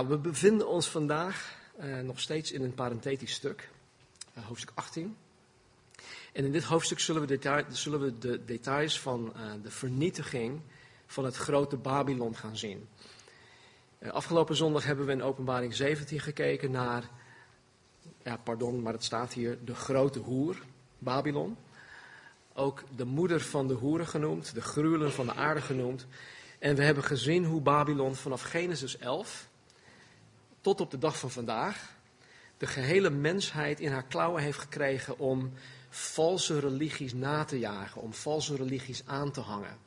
Nou, we bevinden ons vandaag uh, nog steeds in een parenthetisch stuk, uh, hoofdstuk 18. En in dit hoofdstuk zullen we, zullen we de details van uh, de vernietiging van het grote Babylon gaan zien. afgelopen zondag hebben we in Openbaring 17 gekeken naar, ja, pardon, maar het staat hier, de grote hoer, Babylon. Ook de moeder van de hoeren genoemd, de gruwelen van de aarde genoemd. En we hebben gezien hoe Babylon vanaf Genesis 11 tot op de dag van vandaag de gehele mensheid in haar klauwen heeft gekregen om valse religies na te jagen, om valse religies aan te hangen.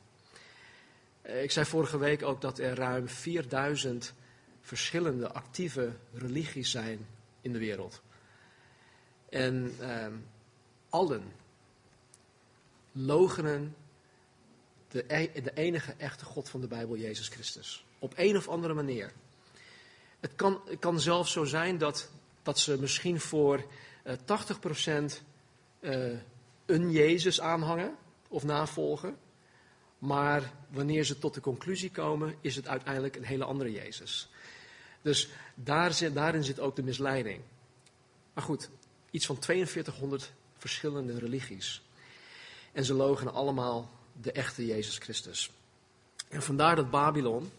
Eh, ik zei vorige week ook dat er ruim 4000 verschillende actieve religies zijn in de wereld. En eh, allen logenen de, e-, de enige echte God van de Bijbel, Jezus Christus. Op een of andere manier. Het kan, het kan zelfs zo zijn dat, dat ze misschien voor uh, 80% uh, een Jezus aanhangen of navolgen. Maar wanneer ze tot de conclusie komen, is het uiteindelijk een hele andere Jezus. Dus daar zit, daarin zit ook de misleiding. Maar goed, iets van 4200 verschillende religies. En ze logen allemaal de echte Jezus Christus. En vandaar dat Babylon,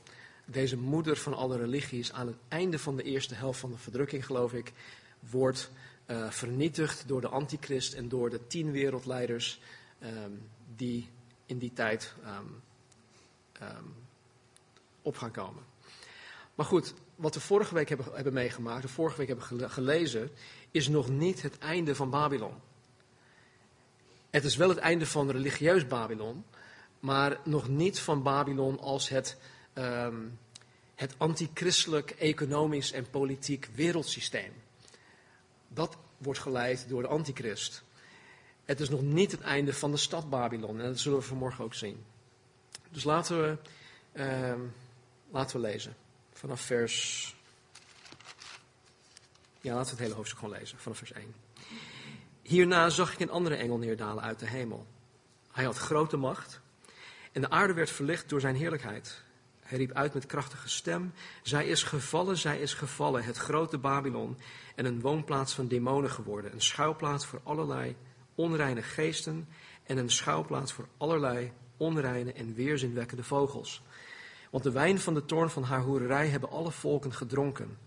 deze moeder van alle religies, aan het einde van de eerste helft van de verdrukking, geloof ik, wordt uh, vernietigd door de antichrist en door de tien wereldleiders um, die in die tijd um, um, op gaan komen. Maar goed, wat we vorige week hebben, hebben meegemaakt, de vorige week hebben gelezen, is nog niet het einde van Babylon. Het is wel het einde van religieus Babylon, maar nog niet van Babylon als het, um, het antichristelijk economisch en politiek wereldsysteem. Dat wordt geleid door de antichrist. Het is nog niet het einde van de stad Babylon en dat zullen we vanmorgen ook zien. Dus laten we, um, laten we lezen vanaf vers. Ja, laten we het hele hoofdstuk gewoon lezen, vanaf vers 1. Hierna zag ik een andere engel neerdalen uit de hemel. Hij had grote macht en de aarde werd verlicht door zijn heerlijkheid. Hij riep uit met krachtige stem: Zij is gevallen, zij is gevallen, het grote Babylon, en een woonplaats van demonen geworden, een schuilplaats voor allerlei onreine geesten en een schuilplaats voor allerlei onreine en weerzinwekkende vogels. Want de wijn van de toorn van haar hoererij hebben alle volken gedronken.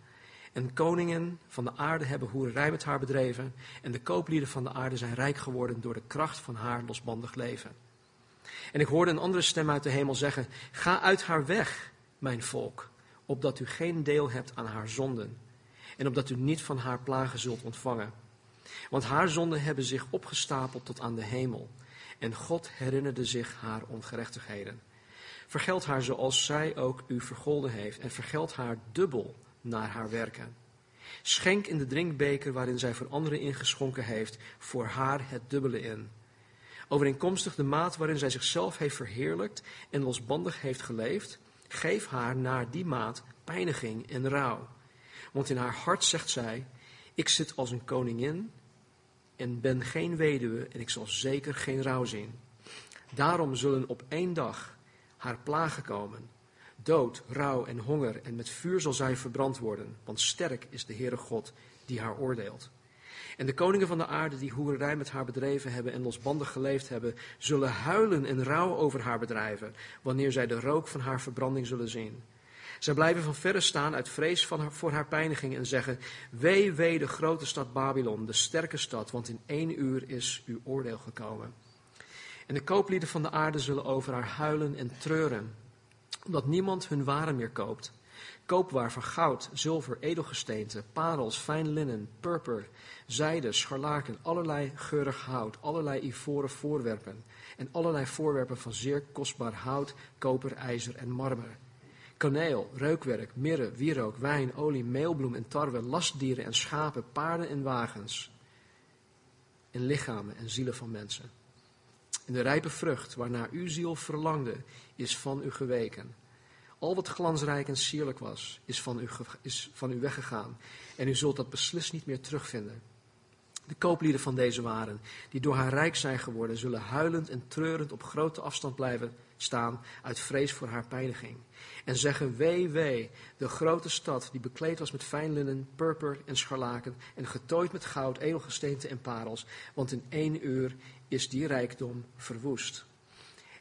En koningen van de aarde hebben hoererij met haar bedreven. En de kooplieden van de aarde zijn rijk geworden door de kracht van haar losbandig leven. En ik hoorde een andere stem uit de hemel zeggen: Ga uit haar weg, mijn volk, opdat u geen deel hebt aan haar zonden. En opdat u niet van haar plagen zult ontvangen. Want haar zonden hebben zich opgestapeld tot aan de hemel. En God herinnerde zich haar ongerechtigheden. Vergeld haar zoals zij ook u vergolden heeft. En vergeld haar dubbel naar haar werken. Schenk in de drinkbeker waarin zij voor anderen ingeschonken heeft, voor haar het dubbele in. Overeenkomstig de maat waarin zij zichzelf heeft verheerlijkt en losbandig heeft geleefd, geef haar naar die maat pijniging en rouw. Want in haar hart zegt zij: Ik zit als een koningin en ben geen weduwe en ik zal zeker geen rouw zien. Daarom zullen op één dag haar plagen komen dood, rouw en honger, en met vuur zal zij verbrand worden, want sterk is de Heere God die haar oordeelt. En de koningen van de aarde die hoererij met haar bedreven hebben en losbandig geleefd hebben, zullen huilen en rouw over haar bedrijven, wanneer zij de rook van haar verbranding zullen zien. Zij blijven van verre staan uit vrees voor haar pijniging en zeggen, wee, wee de grote stad Babylon, de sterke stad, want in één uur is uw oordeel gekomen. En de kooplieden van de aarde zullen over haar huilen en treuren, omdat niemand hun waren meer koopt. Koopwaar van goud, zilver, edelgesteente, parels, fijn linnen, purper, zijde, scharlaken, allerlei geurig hout, allerlei ivoren voorwerpen en allerlei voorwerpen van zeer kostbaar hout, koper, ijzer en marmer. Kaneel, reukwerk, mirre, wierook, wijn, olie, meelbloem en tarwe, lastdieren en schapen, paarden en wagens. En lichamen en zielen van mensen. En de rijpe vrucht waarnaar uw ziel verlangde, is van u geweken. Al wat glansrijk en sierlijk was, is van, u, is van u weggegaan. En u zult dat beslist niet meer terugvinden. De kooplieden van deze waren, die door haar rijk zijn geworden, zullen huilend en treurend op grote afstand blijven staan uit vrees voor haar pijniging. En zeggen, wee, wee, de grote stad die bekleed was met fijn linnen, purper en scharlaken en getooid met goud, edelgesteente en parels, want in één uur is die rijkdom verwoest.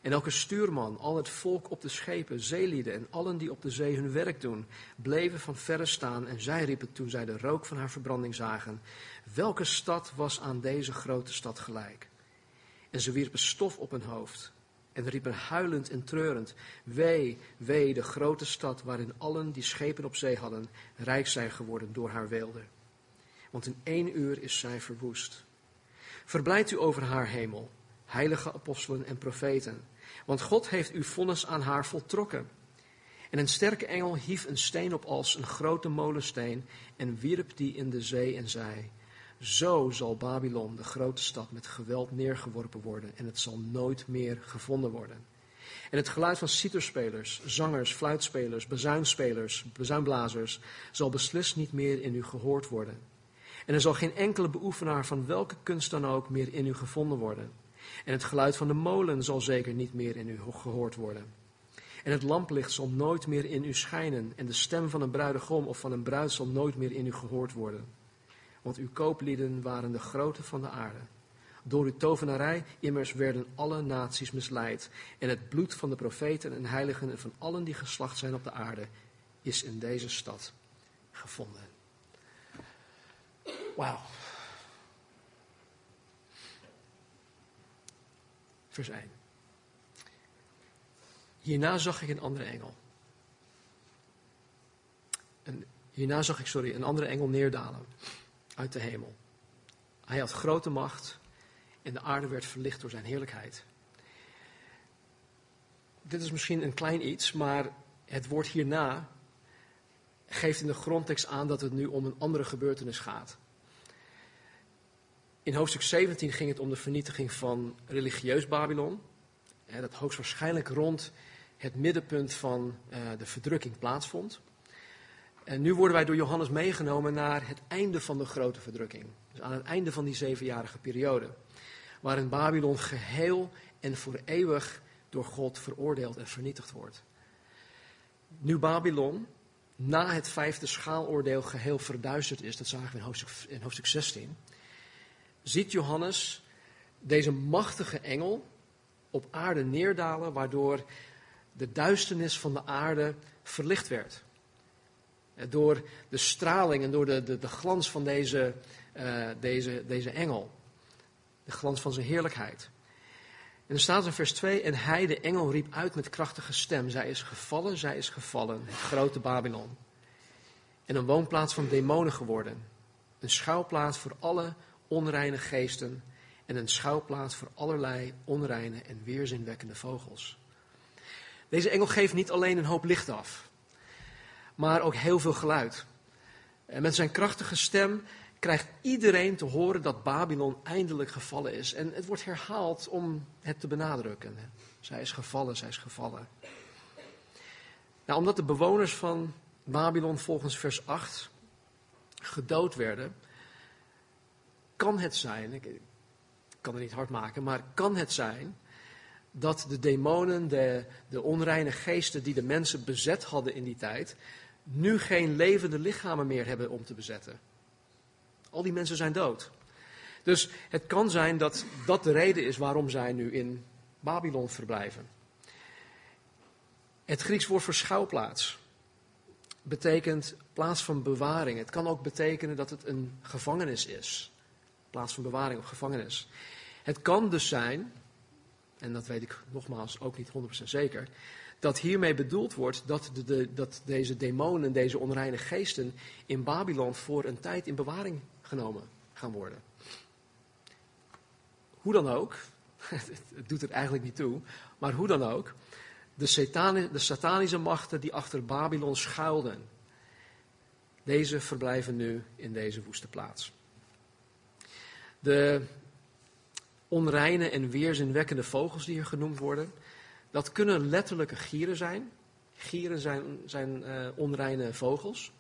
En elke stuurman, al het volk op de schepen, zeelieden en allen die op de zee hun werk doen, bleven van verre staan en zij riepen toen zij de rook van haar verbranding zagen, welke stad was aan deze grote stad gelijk? En ze wierpen stof op hun hoofd en riepen huilend en treurend, wee, wee, de grote stad waarin allen die schepen op zee hadden, rijk zijn geworden door haar weelde. Want in één uur is zij verwoest. Verblijd u over haar hemel, heilige apostelen en profeten, want God heeft uw vonnis aan haar voltrokken. En een sterke engel hief een steen op als een grote molensteen en wierp die in de zee en zei, zo zal Babylon, de grote stad, met geweld neergeworpen worden en het zal nooit meer gevonden worden. En het geluid van citerspelers, zangers, fluitspelers, bezuinspelers, bezuinblazers zal beslist niet meer in u gehoord worden. En er zal geen enkele beoefenaar van welke kunst dan ook meer in u gevonden worden. En het geluid van de molen zal zeker niet meer in u gehoord worden. En het lamplicht zal nooit meer in u schijnen. En de stem van een bruidegom of van een bruid zal nooit meer in u gehoord worden. Want uw kooplieden waren de grote van de aarde. Door uw tovenarij immers werden alle naties misleid. En het bloed van de profeten en heiligen en van allen die geslacht zijn op de aarde is in deze stad gevonden. Wauw. Vers 1. Hierna zag ik een andere engel. En hierna zag ik, sorry, een andere engel neerdalen uit de hemel. Hij had grote macht en de aarde werd verlicht door zijn heerlijkheid. Dit is misschien een klein iets, maar het woord hierna geeft in de grondtekst aan dat het nu om een andere gebeurtenis gaat. In hoofdstuk 17 ging het om de vernietiging van religieus Babylon. Dat hoogstwaarschijnlijk rond het middenpunt van eh, de verdrukking plaatsvond. En nu worden wij door Johannes meegenomen naar het einde van de grote verdrukking. Dus aan het einde van die zevenjarige periode. Waarin Babylon geheel en voor eeuwig door God veroordeeld en vernietigd wordt. Nu Babylon na het vijfde schaaloordeel geheel verduisterd is, dat zagen we in hoofdstuk, in hoofdstuk 16, ziet Johannes deze machtige engel op aarde neerdalen, waardoor de duisternis van de aarde verlicht werd. Eh, door de straling en door de, de, de glans van deze, uh, deze, deze engel. De glans van zijn heerlijkheid. En er staat in vers 2: En hij, de engel, riep uit met krachtige stem: Zij is gevallen, zij is gevallen, het grote Babylon. En een woonplaats van demonen geworden. Een schouwplaats voor alle onreine geesten. En een schouwplaats voor allerlei onreine en weerzinwekkende vogels. Deze engel geeft niet alleen een hoop licht af maar ook heel veel geluid. En met zijn krachtige stem krijgt iedereen te horen dat Babylon eindelijk gevallen is. En het wordt herhaald om het te benadrukken. Zij is gevallen, zij is gevallen. Nou, omdat de bewoners van Babylon volgens vers 8 gedood werden, kan het zijn, ik kan het niet hard maken, maar kan het zijn dat de demonen, de, de onreine geesten die de mensen bezet hadden in die tijd, nu geen levende lichamen meer hebben om te bezetten. Al die mensen zijn dood. Dus het kan zijn dat dat de reden is waarom zij nu in Babylon verblijven. Het Grieks woord voor schouwplaats betekent plaats van bewaring. Het kan ook betekenen dat het een gevangenis is. Plaats van bewaring of gevangenis. Het kan dus zijn, en dat weet ik nogmaals ook niet 100% zeker, dat hiermee bedoeld wordt dat, de, dat deze demonen, deze onreine geesten in Babylon voor een tijd in bewaring genomen gaan worden. Hoe dan ook, het doet er eigenlijk niet toe, maar hoe dan ook, de, de satanische machten die achter Babylon schuilden, deze verblijven nu in deze woeste plaats. De onreine en weerzinwekkende vogels die hier genoemd worden, dat kunnen letterlijke gieren zijn. Gieren zijn, zijn uh, onreine vogels.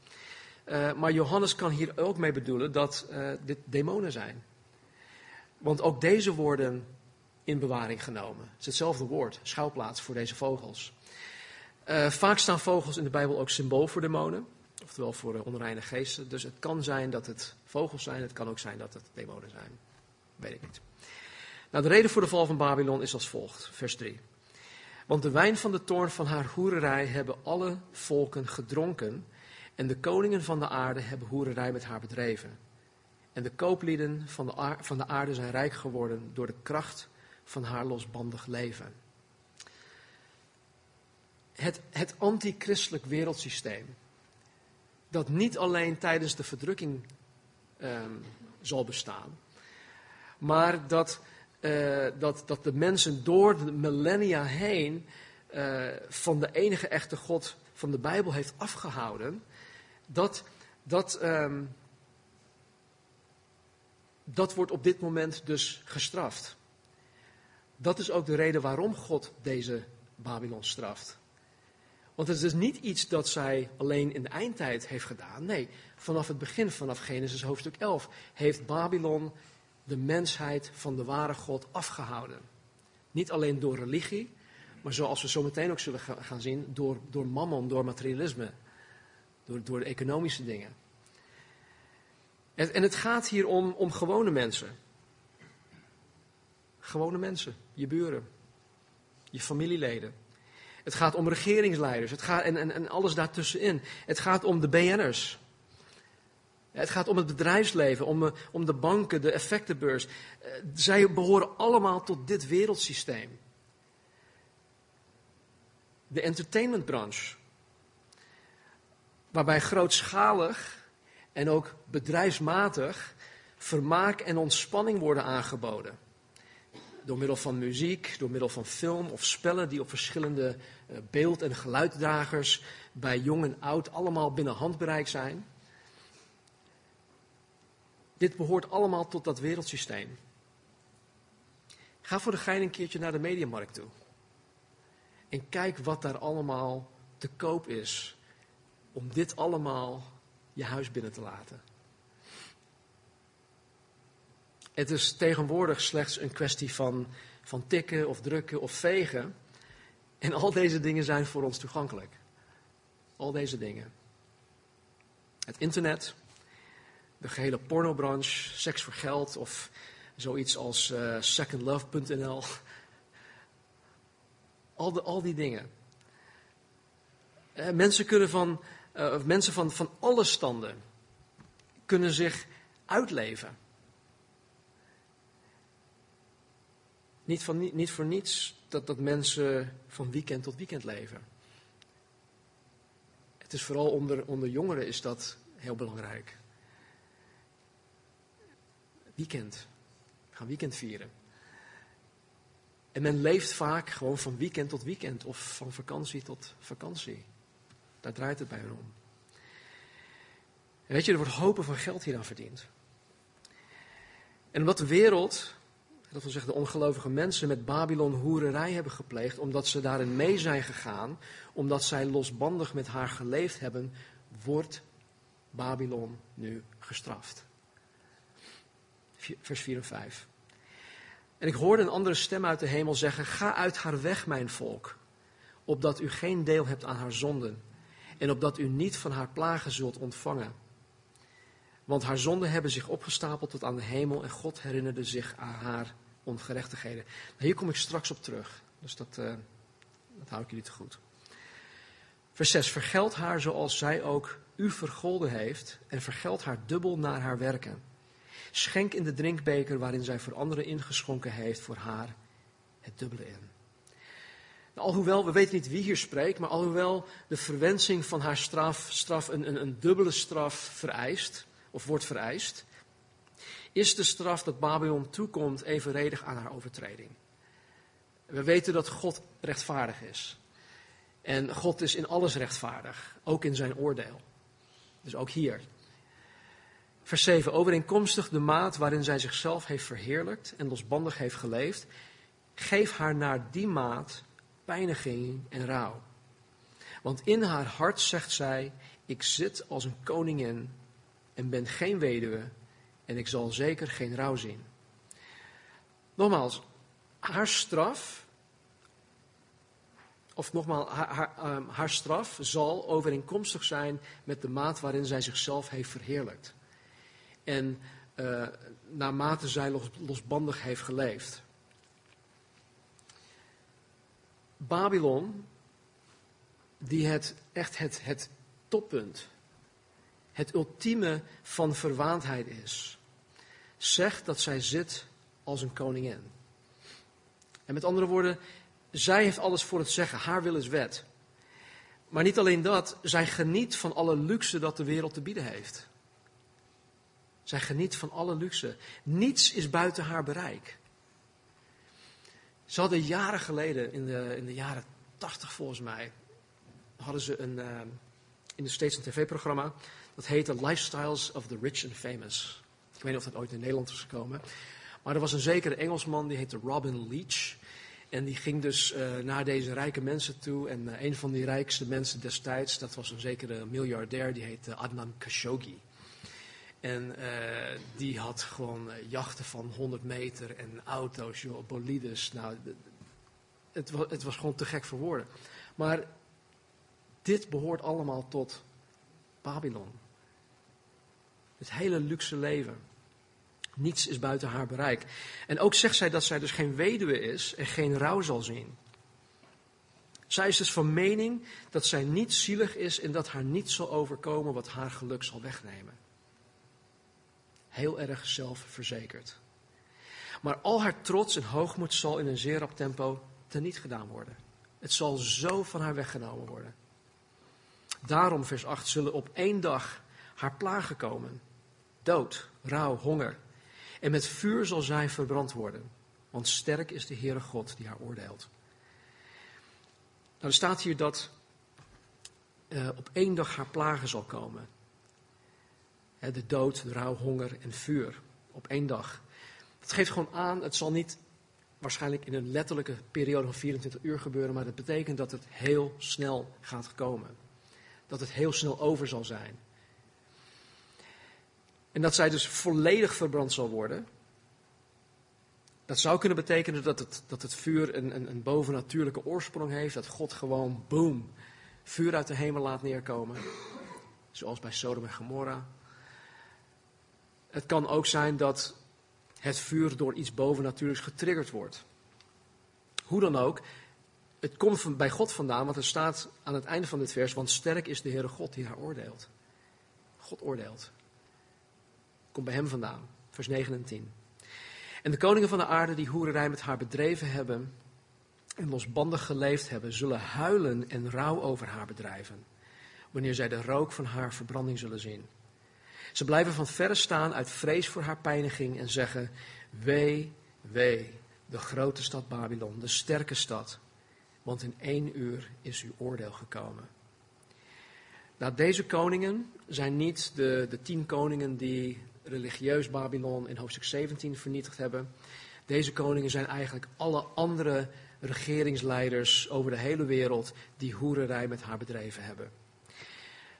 Uh, maar Johannes kan hier ook mee bedoelen dat uh, dit demonen zijn. Want ook deze worden in bewaring genomen. Het is hetzelfde woord, schouwplaats voor deze vogels. Vaak staan vogels in de Bijbel ook symbool voor demonen, oftewel voor de onreine geesten. Dus het kan zijn dat het vogels zijn, het kan ook zijn dat het demonen zijn. Weet ik niet. Nou, de reden voor de val van Babylon is als volgt, vers 3. Want de wijn van de toorn van haar hoererij hebben alle volken gedronken, en de koningen van de aarde hebben hoererij met haar bedreven. En de kooplieden van de, van de aarde zijn rijk geworden door de kracht van haar losbandig leven. Het, het antichristelijk wereldsysteem, dat niet alleen tijdens de verdrukking um, zal bestaan, maar dat, uh, dat, dat de mensen door de millennia heen uh, van de enige echte God van de Bijbel heeft afgehouden, dat, dat, um, dat wordt op dit moment dus gestraft. Dat is ook de reden waarom God deze Babylon straft. Want het is dus niet iets dat zij alleen in de eindtijd heeft gedaan. Nee, vanaf het begin, vanaf Genesis hoofdstuk 11, heeft Babylon de mensheid van de ware God afgehouden. Niet alleen door religie, maar zoals we zo meteen ook zullen gaan zien, door, door mammon, door materialisme, door, door de economische dingen. En, en het gaat hier om, om gewone mensen. Gewone mensen, je buren, je familieleden. Het gaat om regeringsleiders het gaat, en, en, en alles daartussenin. Het gaat om de BN'ers. Het gaat om het bedrijfsleven, om, eh, om de banken, de effectenbeurs. Eh, zij behoren allemaal tot dit wereldsysteem. De entertainmentbranche, waarbij grootschalig en ook bedrijfsmatig vermaak en ontspanning worden aangeboden. Door middel van muziek, door middel van film of spellen die op verschillende beeld- en geluiddragers bij jong en oud allemaal binnen handbereik zijn. Dit behoort allemaal tot dat wereldsysteem. Ga voor de gein een keertje naar de mediamarkt toe. En kijk wat daar allemaal te koop is om dit allemaal je huis binnen te laten. Het is tegenwoordig slechts een kwestie van, van tikken of drukken of vegen. En al deze dingen zijn voor ons toegankelijk. Al deze dingen. Het internet, de gehele pornobranche, seks voor geld of zoiets als uh, secondlove.nl. Al, al die dingen. Uh, mensen kunnen van, uh, mensen van, van alle standen kunnen zich uitleven. Niet, van, niet voor niets dat, dat mensen van weekend tot weekend leven. Het is vooral onder, onder jongeren is dat heel belangrijk. Weekend. We gaan weekend vieren. En men leeft vaak gewoon van weekend tot weekend of van vakantie tot vakantie. Daar draait het bij hen om. Weet je, er wordt hopen van geld hieraan verdiend. En omdat de wereld dat wil zeggen de ongelovige mensen met Babylon hoererij hebben gepleegd, omdat ze daarin mee zijn gegaan, omdat zij losbandig met haar geleefd hebben, wordt Babylon nu gestraft. Vers 4 en 5. En ik hoorde een andere stem uit de hemel zeggen: Ga uit haar weg, mijn volk, opdat u geen deel hebt aan haar zonden, en opdat u niet van haar plagen zult ontvangen. Want haar zonden hebben zich opgestapeld tot aan de hemel en God herinnerde zich aan haar ongerechtigheden. Nou, hier kom ik straks op terug, dus dat, uh, dat hou ik jullie te goed. Vers 6. Vergeld haar zoals zij ook u vergolden heeft en vergeld haar dubbel naar haar werken. Schenk in de drinkbeker waarin zij voor anderen ingeschonken heeft, voor haar het dubbele in. Nou, alhoewel, we weten niet wie hier spreekt, maar alhoewel de verwensing van haar straf, straf een, een, een dubbele straf vereist, of wordt vereist, is de straf dat Babylon toekomt evenredig aan haar overtreding. We weten dat God rechtvaardig is. En God is in alles rechtvaardig, ook in zijn oordeel. Dus ook hier. Vers 7. Overeenkomstig de maat waarin zij zichzelf heeft verheerlijkt en losbandig heeft geleefd, geef haar naar die maat pijniging en rouw. Want in haar hart zegt zij: Ik zit als een koningin en ben geen weduwe en ik zal zeker geen rouw zien. Nogmaals, haar straf, of nogmaals, haar, ehm, haar straf zal overeenkomstig zijn met de maat waarin zij zichzelf heeft verheerlijkt. En uh, naarmate zij los, losbandig heeft geleefd. Babylon, die het echt het, het toppunt, het ultieme van verwaandheid is, zegt dat zij zit als een koningin. En met andere woorden, zij heeft alles voor het zeggen, haar wil is wet. Maar niet alleen dat, zij geniet van alle luxe dat de wereld te bieden heeft. Zij geniet van alle luxe. Niets is buiten haar bereik. Ze hadden jaren geleden, in de, in de jaren tachtig volgens mij, hadden ze een, uh, in de States een tv-programma. Dat heette Lifestyles of the Rich and Famous. Ik weet niet of dat ooit in Nederland is gekomen. Maar er was een zekere Engelsman, die heette Robin Leach. En die ging dus uh, naar deze rijke mensen toe. En uh, een van die rijkste mensen destijds, dat was een zekere miljardair, die heette Adnan Khashoggi. En uh, die had gewoon jachten van 100 meter en auto's, bolides. Nou, het, was, het was gewoon te gek voor woorden. Maar dit behoort allemaal tot Babylon. Het hele luxe leven. Niets is buiten haar bereik. En ook zegt zij dat zij dus geen weduwe is en geen rouw zal zien. Zij is dus van mening dat zij niet zielig is en dat haar niets zal overkomen wat haar geluk zal wegnemen. Heel erg zelfverzekerd. Maar al haar trots en hoogmoed zal in een zeer rap tempo teniet gedaan worden. Het zal zo van haar weggenomen worden. Daarom, vers 8, zullen op één dag haar plagen komen. Dood, rouw, honger. En met vuur zal zij verbrand worden. Want sterk is de Heere God die haar oordeelt. Nou, er staat hier dat uh, op één dag haar plagen zal komen. de dood, de rouw, honger en vuur. Op één dag. Dat geeft gewoon aan, het zal niet waarschijnlijk in een letterlijke periode van 24 uur gebeuren, maar dat betekent dat het heel snel gaat komen. Dat het heel snel over zal zijn. En dat zij dus volledig verbrand zal worden. Dat zou kunnen betekenen dat het, dat het vuur een, een, een bovennatuurlijke oorsprong heeft. Dat God gewoon, boom, vuur uit de hemel laat neerkomen. Zoals bij Sodom en Gomorra. Het kan ook zijn dat het vuur door iets bovennatuurlijks getriggerd wordt. Hoe dan ook, het komt bij God vandaan, want er staat aan het einde van dit vers, want sterk is de Heere God die haar oordeelt. God oordeelt. Komt bij hem vandaan, vers 9 en 10. En de koningen van de aarde die hoererij met haar bedreven hebben en losbandig geleefd hebben, zullen huilen en rouw over haar bedrijven, wanneer zij de rook van haar verbranding zullen zien. Ze blijven van verre staan uit vrees voor haar pijniging en zeggen, wee, wee, de grote stad Babylon, de sterke stad, want in één uur is uw oordeel gekomen. Nou, deze koningen zijn niet de, de tien koningen die religieus Babylon in hoofdstuk 17 vernietigd hebben. Deze koningen zijn eigenlijk alle andere regeringsleiders over de hele wereld die hoererij met haar bedreven hebben.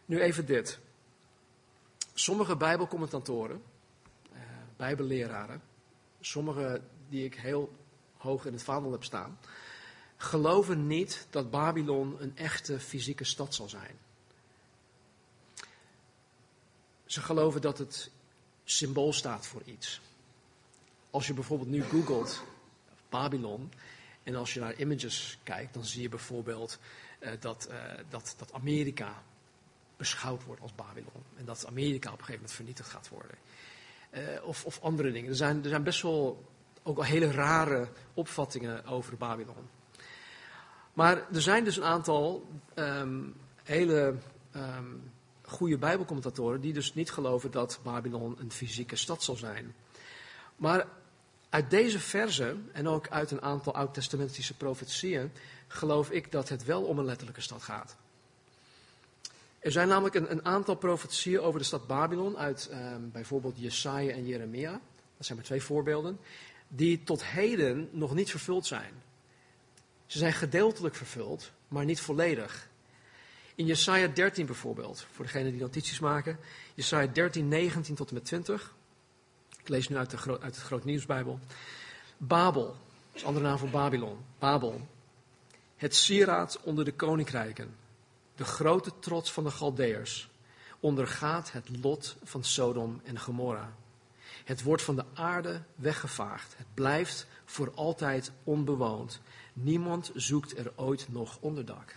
Nu even dit. Sommige Bijbelcommentatoren, uh, Bijbelleraren, sommige die ik heel hoog in het vaandel heb staan, geloven niet dat Babylon een echte fysieke stad zal zijn. Ze geloven dat het symbool staat voor iets. Als je bijvoorbeeld nu googelt Babylon en als je naar images kijkt, dan zie je bijvoorbeeld uh, dat, uh, dat, dat Amerika beschouwd wordt als Babylon. En dat Amerika op een gegeven moment vernietigd gaat worden. Uh, of, of, andere dingen. Er zijn, er zijn best wel ook al hele rare opvattingen over Babylon. Maar er zijn dus een aantal um, hele um, goede Bijbelcommentatoren die dus niet geloven dat Babylon een fysieke stad zal zijn. Maar uit deze verzen en ook uit een aantal oud-testamentische profetieën geloof ik dat het wel om een letterlijke stad gaat. Er zijn namelijk een, een aantal profetieën over de stad Babylon uit um, bijvoorbeeld Jesaja en Jeremia. Dat zijn maar twee voorbeelden. Die tot heden nog niet vervuld zijn. Ze zijn gedeeltelijk vervuld, maar niet volledig. In Jesaja 13 bijvoorbeeld, voor degenen die notities maken. Jesaja 13, 19 tot en met 20. Ik lees nu uit, de, uit het Groot Nieuwsbijbel. Babel, dat is andere naam voor Babylon. Babel. Het sieraad onder de koninkrijken. De grote trots van de Galdeërs. Ondergaat het lot van Sodom en Gomorra. Het wordt van de aarde weggevaagd. Het blijft voor altijd onbewoond. Niemand zoekt er ooit nog onderdak.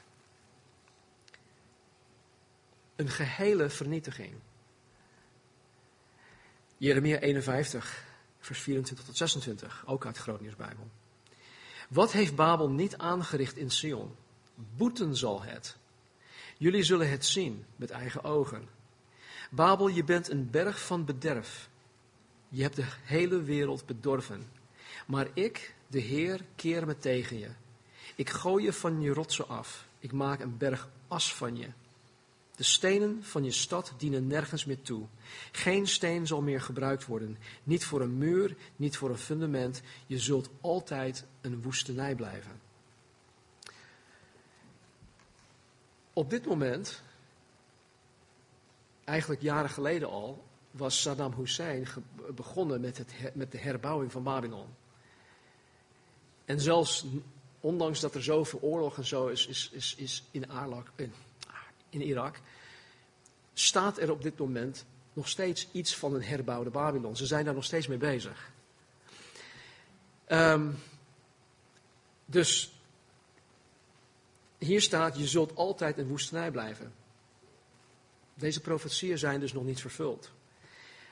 Een gehele vernietiging. Jeremia 51, vers 24 tot 26, ook uit de Grootnieuwsbijbel. Wat heeft Babel niet aangericht in Sion? Boeten zal het. Jullie zullen het zien met eigen ogen. Babel, je bent een berg van bederf. Je hebt de hele wereld bedorven. Maar ik, de Heer, keer me tegen je. Ik gooi je van je rotsen af. Ik maak een berg as van je. De stenen van je stad dienen nergens meer toe. Geen steen zal meer gebruikt worden. Niet voor een muur, niet voor een fundament. Je zult altijd een woestenij blijven. Op dit moment, eigenlijk jaren geleden al, was Saddam Hussein begonnen met, het, met de herbouwing van Babylon. En zelfs ondanks dat er zoveel oorlog en zo is, is, is, is in, Arlak, in Irak, staat er op dit moment nog steeds iets van een herbouwde Babylon. Ze zijn daar nog steeds mee bezig. Um, dus hier staat, je zult altijd een woestenij blijven. Deze profetieën zijn dus nog niet vervuld.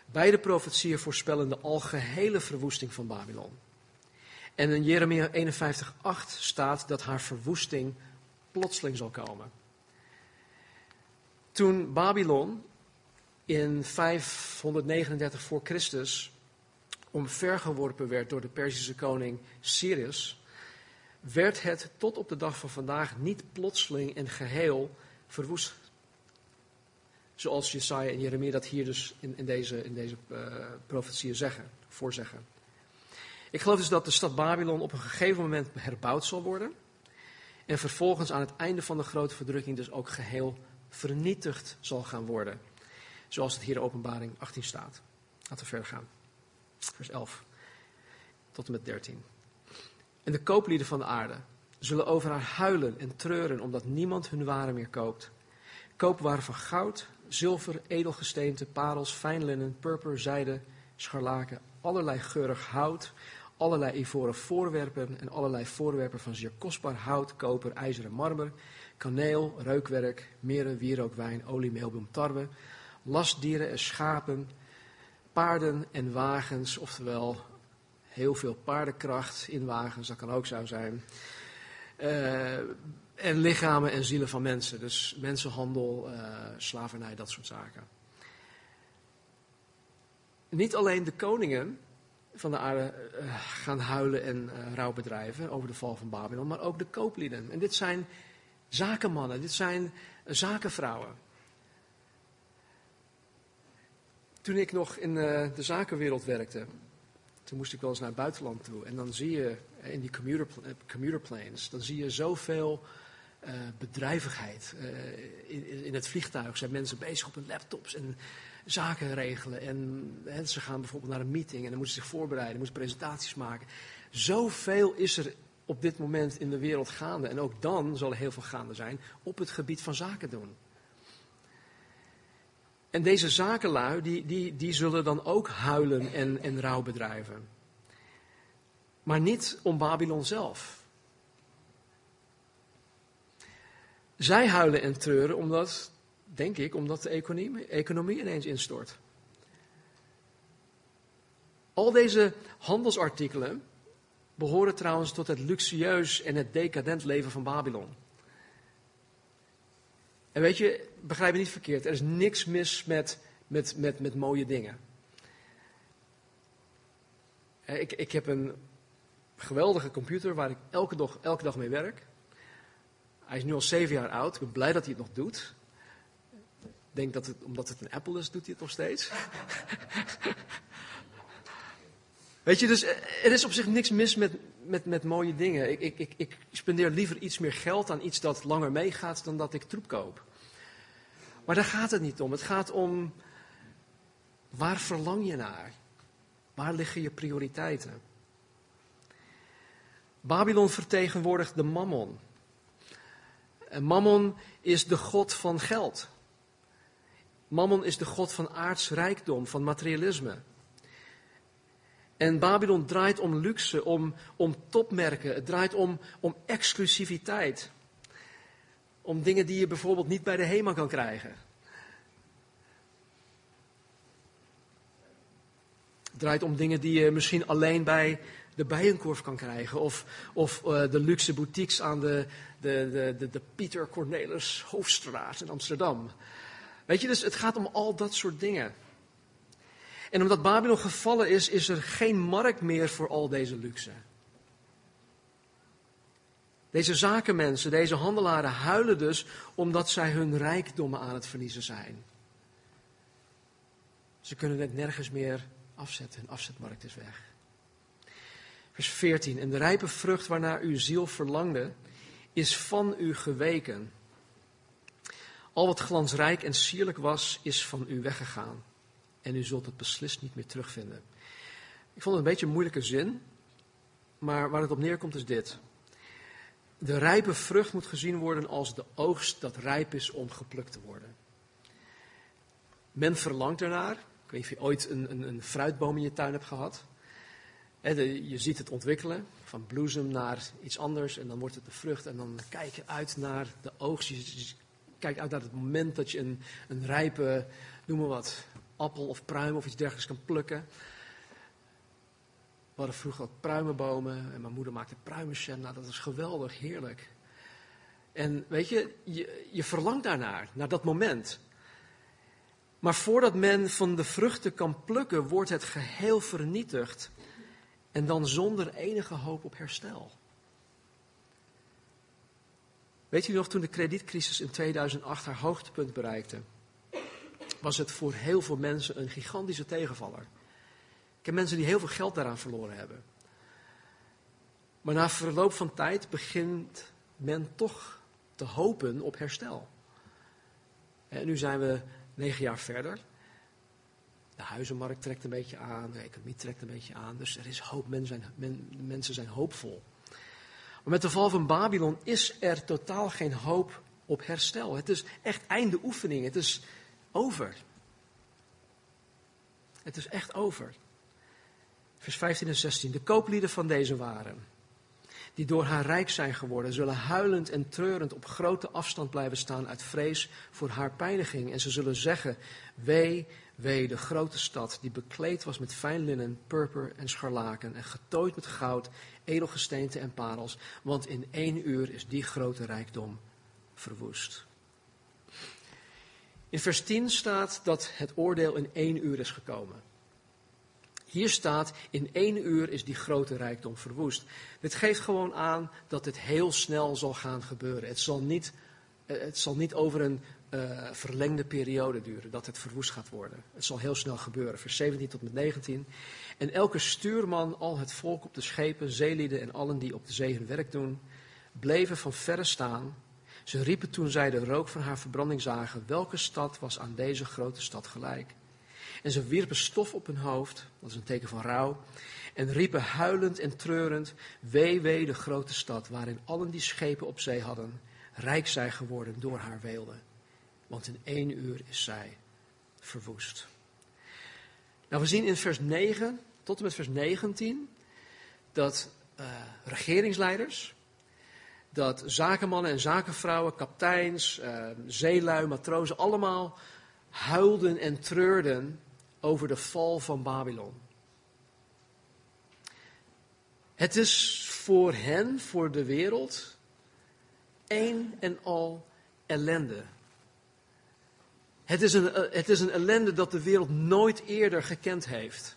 Beide profetieën voorspellen de algehele verwoesting van Babylon. En in Jeremia 51:8 staat dat haar verwoesting plotseling zal komen. Toen Babylon in 539 voor Christus omvergeworpen werd door de Perzische koning Cyrus, werd het tot op de dag van vandaag niet plotseling en geheel verwoest. Zoals Jesaja en Jeremia dat hier dus in, in deze, in deze uh, profetieën zeggen, voorzeggen. Ik geloof dus dat de stad Babylon op een gegeven moment herbouwd zal worden. En vervolgens aan het einde van de grote verdrukking dus ook geheel vernietigd zal gaan worden. Zoals het hier in openbaring 18 staat. Laten we verder gaan. Vers 11 tot en met 13. En de kooplieden van de aarde zullen over haar huilen en treuren omdat niemand hun waren meer koopt. Koopwaren van goud, zilver, edelgesteente, parels, fijnlinnen, purper, zijde, scharlaken, allerlei geurig hout, allerlei ivoren voorwerpen en allerlei voorwerpen van zeer kostbaar hout, koper, ijzer en marmer, kaneel, reukwerk, meren, wierook, wijn, olie, meelbloem, tarwe, lastdieren en schapen, paarden en wagens, oftewel heel veel paardenkracht in wagens, dat kan ook zo zijn. Uh, en lichamen en zielen van mensen, dus mensenhandel, uh, slavernij, dat soort zaken. Niet alleen de koningen van de aarde uh, gaan huilen en rouw bedrijven over de val van Babylon, maar ook de kooplieden. En dit zijn zakenmannen, dit zijn zakenvrouwen. Toen ik nog in uh, de zakenwereld werkte, toen moest ik wel eens naar het buitenland toe. En dan zie je in die commuter, commuter planes, dan zie je zoveel bedrijvigheid. In, het vliegtuig zijn mensen bezig op hun laptops en zaken regelen. En, en, ze gaan bijvoorbeeld naar een meeting en dan moeten ze zich voorbereiden, moeten presentaties maken. Zoveel is er op dit moment in de wereld gaande. En ook dan zal er heel veel gaande zijn op het gebied van zaken doen. En deze zakenlui, die, die, die zullen dan ook huilen en, en rouw bedrijven. Maar niet om Babylon zelf. Zij huilen en treuren omdat, denk ik, omdat de economie, economie ineens instort. Al deze handelsartikelen behoren trouwens tot het luxueus en het decadent leven van Babylon. En weet je, begrijp me niet verkeerd, er is niks mis met, met, met, met mooie dingen. Ik, ik heb een geweldige computer waar ik elke dag, elke dag mee werk. Hij is nu al zeven jaar oud. Ik ben blij dat hij het nog doet. Ik denk dat het, omdat het een Apple is, doet hij het nog steeds. Weet je, dus eh, er is op zich niks mis met, met, met mooie dingen. Ik, ik, ik, ik spendeer liever iets meer geld aan iets dat langer meegaat dan dat ik troep koop. Maar daar gaat het niet om. Het gaat om waar verlang je naar? Waar liggen je prioriteiten? Babylon vertegenwoordigt de mammon. Mammon is de god van geld. Mammon is de god van aards rijkdom, van materialisme. En Babylon draait om luxe, om, om topmerken. Het draait om, om exclusiviteit. Om dingen die je bijvoorbeeld niet bij de HEMA kan krijgen. Het draait om dingen die je misschien alleen bij de Bijenkorf kan krijgen. Of, of uh, de luxe boutiques aan de, de, de, de, de Pieter Cornelis Hoofdstraat in Amsterdam. Weet je, dus het gaat om al dat soort dingen. En omdat Babylon gevallen is, is er geen markt meer voor al deze luxe. Deze zakenmensen, deze handelaren huilen dus omdat zij hun rijkdommen aan het verliezen zijn. Ze kunnen het nergens meer afzetten, hun afzetmarkt is weg. Vers 14. En de rijpe vrucht waarnaar uw ziel verlangde, is van u geweken. Al wat glansrijk en sierlijk was, is van u weggegaan. En u zult het beslist niet meer terugvinden. Ik vond het een beetje een moeilijke zin, maar waar het op neerkomt is dit. De rijpe vrucht moet gezien worden als de oogst dat rijp is om geplukt te worden. Men verlangt ernaar. Ik weet niet of je ooit een, een, een fruitboom in je tuin hebt gehad. je ziet het ontwikkelen, van bloesem naar iets anders en dan wordt het de vrucht en dan kijk je uit naar de oogst. Je, kijkt uit naar het moment dat je een, een rijpe, noem maar wat, appel of pruim of iets dergelijks kan plukken. We hadden vroeger ook pruimenbomen en mijn moeder maakte pruimenjam. Nou, dat was geweldig, heerlijk. En weet je, je, je verlangt daarnaar, naar dat moment. Maar voordat men van de vruchten kan plukken, wordt het geheel vernietigd. En dan zonder enige hoop op herstel. Weet u nog, toen de kredietcrisis in 2008 haar hoogtepunt bereikte, was het voor heel veel mensen een gigantische tegenvaller. Ik heb mensen die heel veel geld daaraan verloren hebben. Maar na verloop van tijd begint men toch te hopen op herstel. En nu zijn we negen jaar verder. De huizenmarkt trekt een beetje aan, de economie trekt een beetje aan. Dus er is hoop, mensen zijn, mensen zijn hoopvol. Maar met de val van Babylon is er totaal geen hoop op herstel. Het is echt einde oefening. Het is over. Het is echt over. Vers 15 en 16. De kooplieden van deze waren, die door haar rijk zijn geworden, zullen huilend en treurend op grote afstand blijven staan uit vrees voor haar pijniging. En ze zullen zeggen, wee, wee, de grote stad, die bekleed was met fijn linnen, purper en scharlaken en getooid met goud, edelgesteente en parels, want in één uur is die grote rijkdom verwoest. In vers 10 staat dat het oordeel in één uur is gekomen. Hier staat, in één uur is die grote rijkdom verwoest. Dit geeft gewoon aan dat het heel snel zal gaan gebeuren. Het zal niet, eh, het zal niet over een uh, verlengde periode duren dat het verwoest gaat worden. Het zal heel snel gebeuren, vers 17 tot met 19. En elke stuurman, al het volk op de schepen, zeelieden en allen die op de zee hun werk doen, bleven van verre staan. Ze riepen toen zij de rook van haar verbranding zagen, welke stad was aan deze grote stad gelijk. En ze wierpen stof op hun hoofd, dat is een teken van rouw, en riepen huilend en treurend, wee, wee de grote stad, waarin allen die schepen op zee hadden, rijk zijn geworden door haar weelde. Want in één uur is zij verwoest. Nou, we zien in vers 9 tot en met vers 19 dat uh, regeringsleiders, dat zakenmannen en zakenvrouwen, kapteins, uh, zeelui, matrozen, allemaal huilden en treurden over de val van Babylon. Het is voor hen, voor de wereld, één en al ellende. Het is, een, eh, het is een ellende dat de wereld nooit eerder gekend heeft.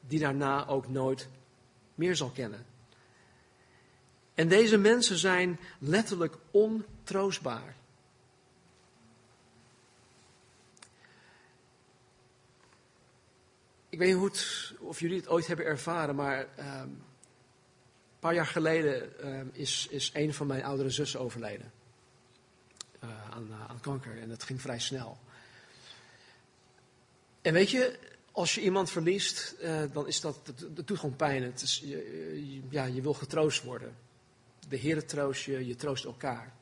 Die daarna ook nooit meer zal kennen. En deze mensen zijn letterlijk ontroostbaar. Ik weet niet of jullie het ooit hebben ervaren, maar um, een paar jaar geleden um, is, is een van mijn oudere zussen overleden. Uh, aan, uh, aan kanker en dat ging vrij snel. En weet je, Als je iemand verliest, eh, dan is dat, dat, dat doet gewoon pijn. Het is, je, ja, je wil getroost worden. De Heer troost je, je troost elkaar.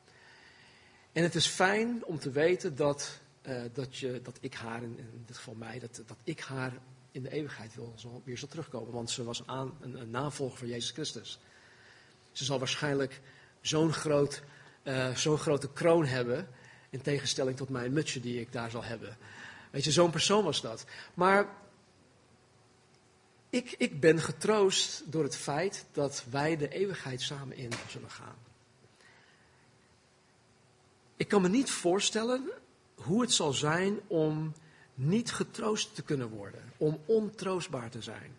En het is fijn om te weten dat, uh, dat, je, dat ik haar, in, in dit geval mij, dat, dat ik haar in de eeuwigheid wil, weer zal terugkomen. Want ze was een, aan, een, een navolger van Jezus Christus. Ze zal waarschijnlijk zo'n groot, uh, zo'n grote kroon hebben, in tegenstelling tot mijn mutsje die ik daar zal hebben. Weet je, zo'n persoon was dat. Maar ik, ik ben getroost door het feit dat wij de eeuwigheid samen in zullen gaan. Ik kan me niet voorstellen hoe het zal zijn om niet getroost te kunnen worden, om ontroostbaar te zijn.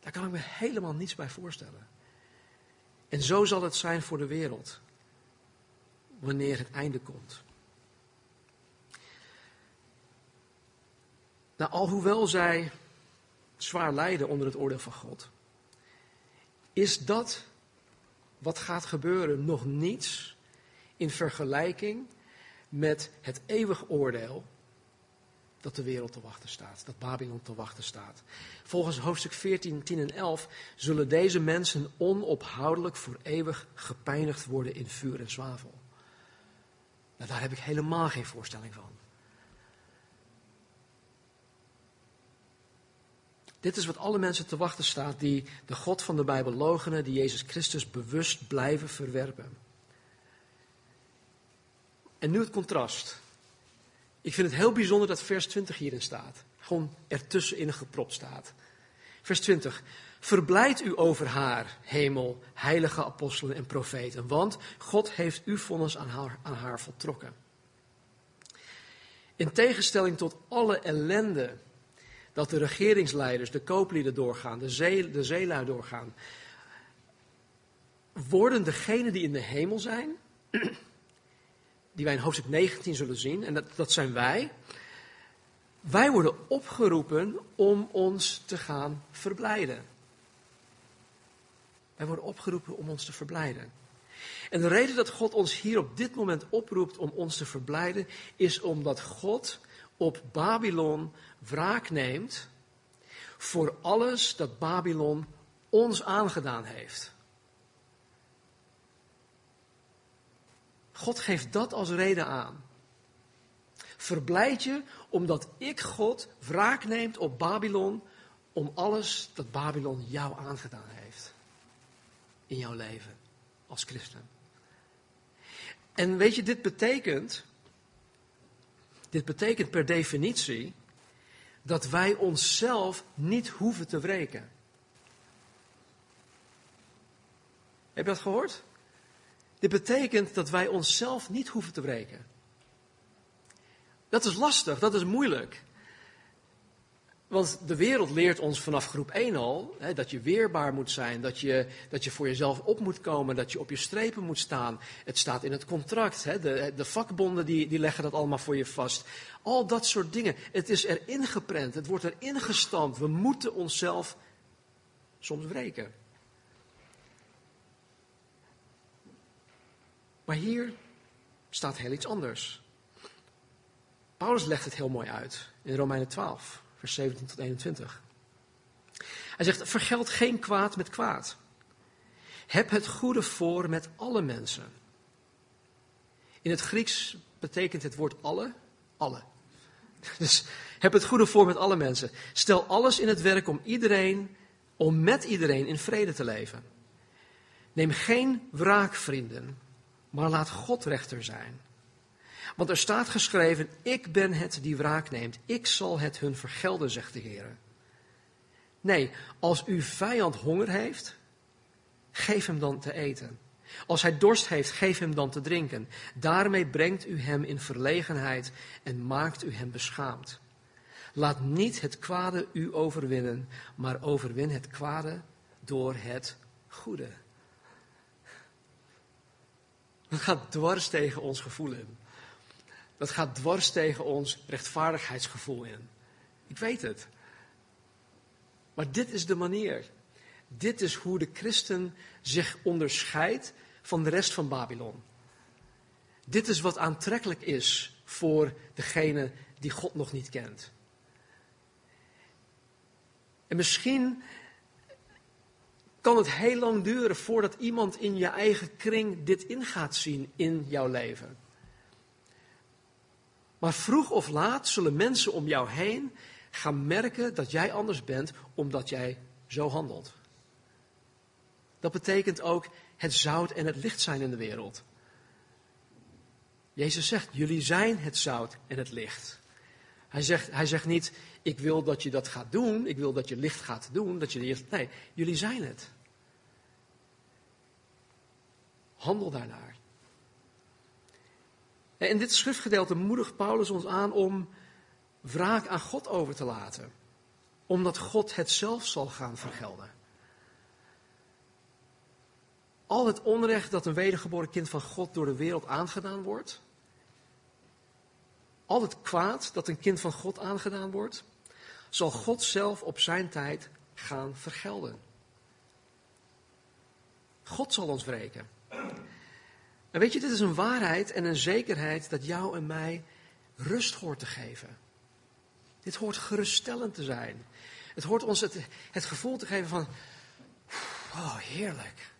Daar kan ik me helemaal niets bij voorstellen. En zo zal het zijn voor de wereld, wanneer het einde komt. Nou, alhoewel zij zwaar lijden onder het oordeel van God, is dat wat gaat gebeuren nog niets in vergelijking met het eeuwig oordeel dat de wereld te wachten staat, dat Babylon te wachten staat. Volgens hoofdstuk 14, 10 en 11 zullen deze mensen onophoudelijk voor eeuwig gepijnigd worden in vuur en zwavel. Nou, daar heb ik helemaal geen voorstelling van. Dit is wat alle mensen te wachten staat die de God van de Bijbel logenen, die Jezus Christus bewust blijven verwerpen. En nu het contrast. Ik vind het heel bijzonder dat vers 20 hierin staat. Gewoon ertussenin gepropt staat. Vers 20. Verblijd u over haar, hemel, heilige apostelen en profeten, want God heeft uw vonnis aan haar, aan haar voltrokken. In tegenstelling tot alle ellende dat de regeringsleiders, de kooplieden doorgaan, de, zee, de zeelui doorgaan, worden degenen die in de hemel zijn, die wij in hoofdstuk 19 zullen zien, en dat, dat zijn wij, wij worden opgeroepen om ons te gaan verblijden. Wij worden opgeroepen om ons te verblijden. En de reden dat God ons hier op dit moment oproept om ons te verblijden, is omdat God op Babylon wraak neemt voor alles dat Babylon ons aangedaan heeft. God geeft dat als reden aan. Verblijd je omdat ik God wraak neemt op Babylon om alles dat Babylon jou aangedaan heeft. In jouw leven als christen. En weet je, dit betekent dit betekent per definitie dat wij onszelf niet hoeven te wreken. Heb je dat gehoord? Dit betekent dat wij onszelf niet hoeven te wreken. Dat is lastig, dat is moeilijk. Want de wereld leert ons vanaf groep 1 al hè, dat je weerbaar moet zijn, dat je, dat je voor jezelf op moet komen, dat je op je strepen moet staan. Het staat in het contract, hè, de, de vakbonden die, die leggen dat allemaal voor je vast. Al dat soort dingen. Het is erin geprent, het wordt erin gestampt. We moeten onszelf soms wreken. Maar hier staat heel iets anders. Paulus legt het heel mooi uit in Romeinen 12 vers 17 tot 21. Hij zegt, vergeld geen kwaad met kwaad. Heb het goede voor met alle mensen. In het Grieks betekent het woord alle, alle. Dus heb het goede voor met alle mensen. Stel alles in het werk om iedereen, om met iedereen in vrede te leven. Neem geen wraakvrienden, maar laat God rechter zijn. Want er staat geschreven, ik ben het die wraak neemt. Ik zal het hun vergelden, zegt de Heer. Nee, als uw vijand honger heeft, geef hem dan te eten. Als hij dorst heeft, geef hem dan te drinken. Daarmee brengt u hem in verlegenheid en maakt u hem beschaamd. Laat niet het kwade u overwinnen, maar overwin het kwade door het goede. Dat gaat dwars tegen ons gevoel in dat gaat dwars tegen ons rechtvaardigheidsgevoel in. Ik weet het. Maar dit is de manier. Dit is hoe de christen zich onderscheidt van de rest van Babylon. Dit is wat aantrekkelijk is voor degene die God nog niet kent. En misschien kan het heel lang duren voordat iemand in je eigen kring dit in gaat zien in jouw leven. Maar vroeg of laat zullen mensen om jou heen gaan merken dat jij anders bent omdat jij zo handelt. Dat betekent ook het zout en het licht zijn in de wereld. Jezus zegt, jullie zijn het zout en het licht. Hij zegt, hij zegt niet, ik wil dat je dat gaat doen, ik wil dat je licht gaat doen, dat je nee, jullie zijn het. Handel daarnaar. In dit schriftgedeelte moedigt Paulus ons aan om wraak aan God over te laten, omdat God het zelf zal gaan vergelden. Al het onrecht dat een wedergeboren kind van God door de wereld aangedaan wordt, al het kwaad dat een kind van God aangedaan wordt, zal God zelf op zijn tijd gaan vergelden. God zal ons wreken. En weet je, dit is een waarheid en een zekerheid dat jou en mij rust hoort te geven. Dit hoort geruststellend te zijn. Het hoort ons het, het gevoel te geven van, oh heerlijk.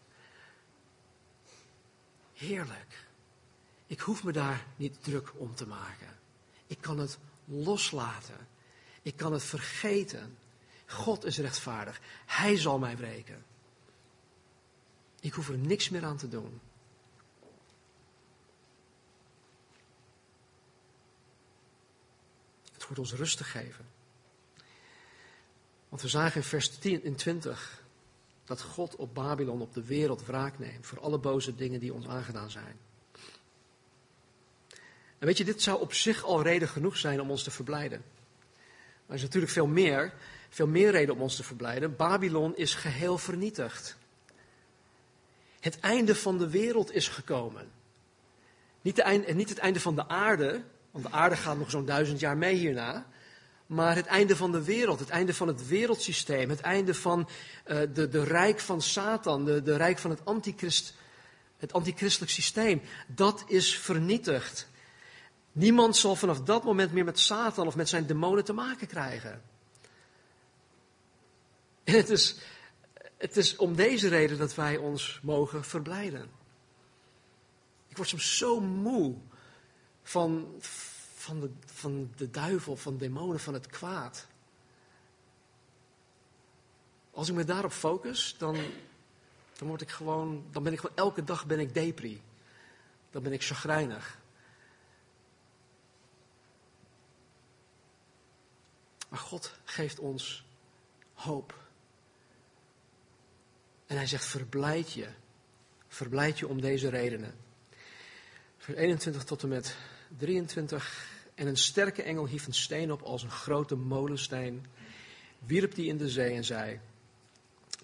Heerlijk. Ik hoef me daar niet druk om te maken. Ik kan het loslaten. Ik kan het vergeten. God is rechtvaardig. Hij zal mij wreken. Ik hoef er niks meer aan te doen. Wordt ons rust geven. Want we zagen in vers 10 en 20 dat God op Babylon, op de wereld, wraak neemt voor alle boze dingen die ons aangedaan zijn. En weet je, dit zou op zich al reden genoeg zijn om ons te verblijden. Maar er is natuurlijk veel meer, veel meer reden om ons te verblijden. Babylon is geheel vernietigd. Het einde van de wereld is gekomen. Niet, de einde, niet het einde van de aarde, want de aarde gaat nog zo'n duizend jaar mee hierna. Maar het einde van de wereld, het einde van het wereldsysteem, het einde van uh, de, de rijk van Satan, de, de rijk van het, antichrist, het antichristelijk systeem, dat is vernietigd. Niemand zal vanaf dat moment meer met Satan of met zijn demonen te maken krijgen. En het is, het is om deze reden dat wij ons mogen verblijden. Ik word soms zo moe van, van, de, van de duivel, van demonen, van het kwaad. Als ik me daarop focus, dan, dan word ik gewoon, dan ben ik gewoon elke dag ben ik depri. Dan ben ik chagrijnig. Maar God geeft ons hoop. En hij zegt, verblijd je. Verblijd je om deze redenen. Vers 21 tot en met 23. En een sterke engel hief een steen op als een grote molensteen, wierp die in de zee en zei,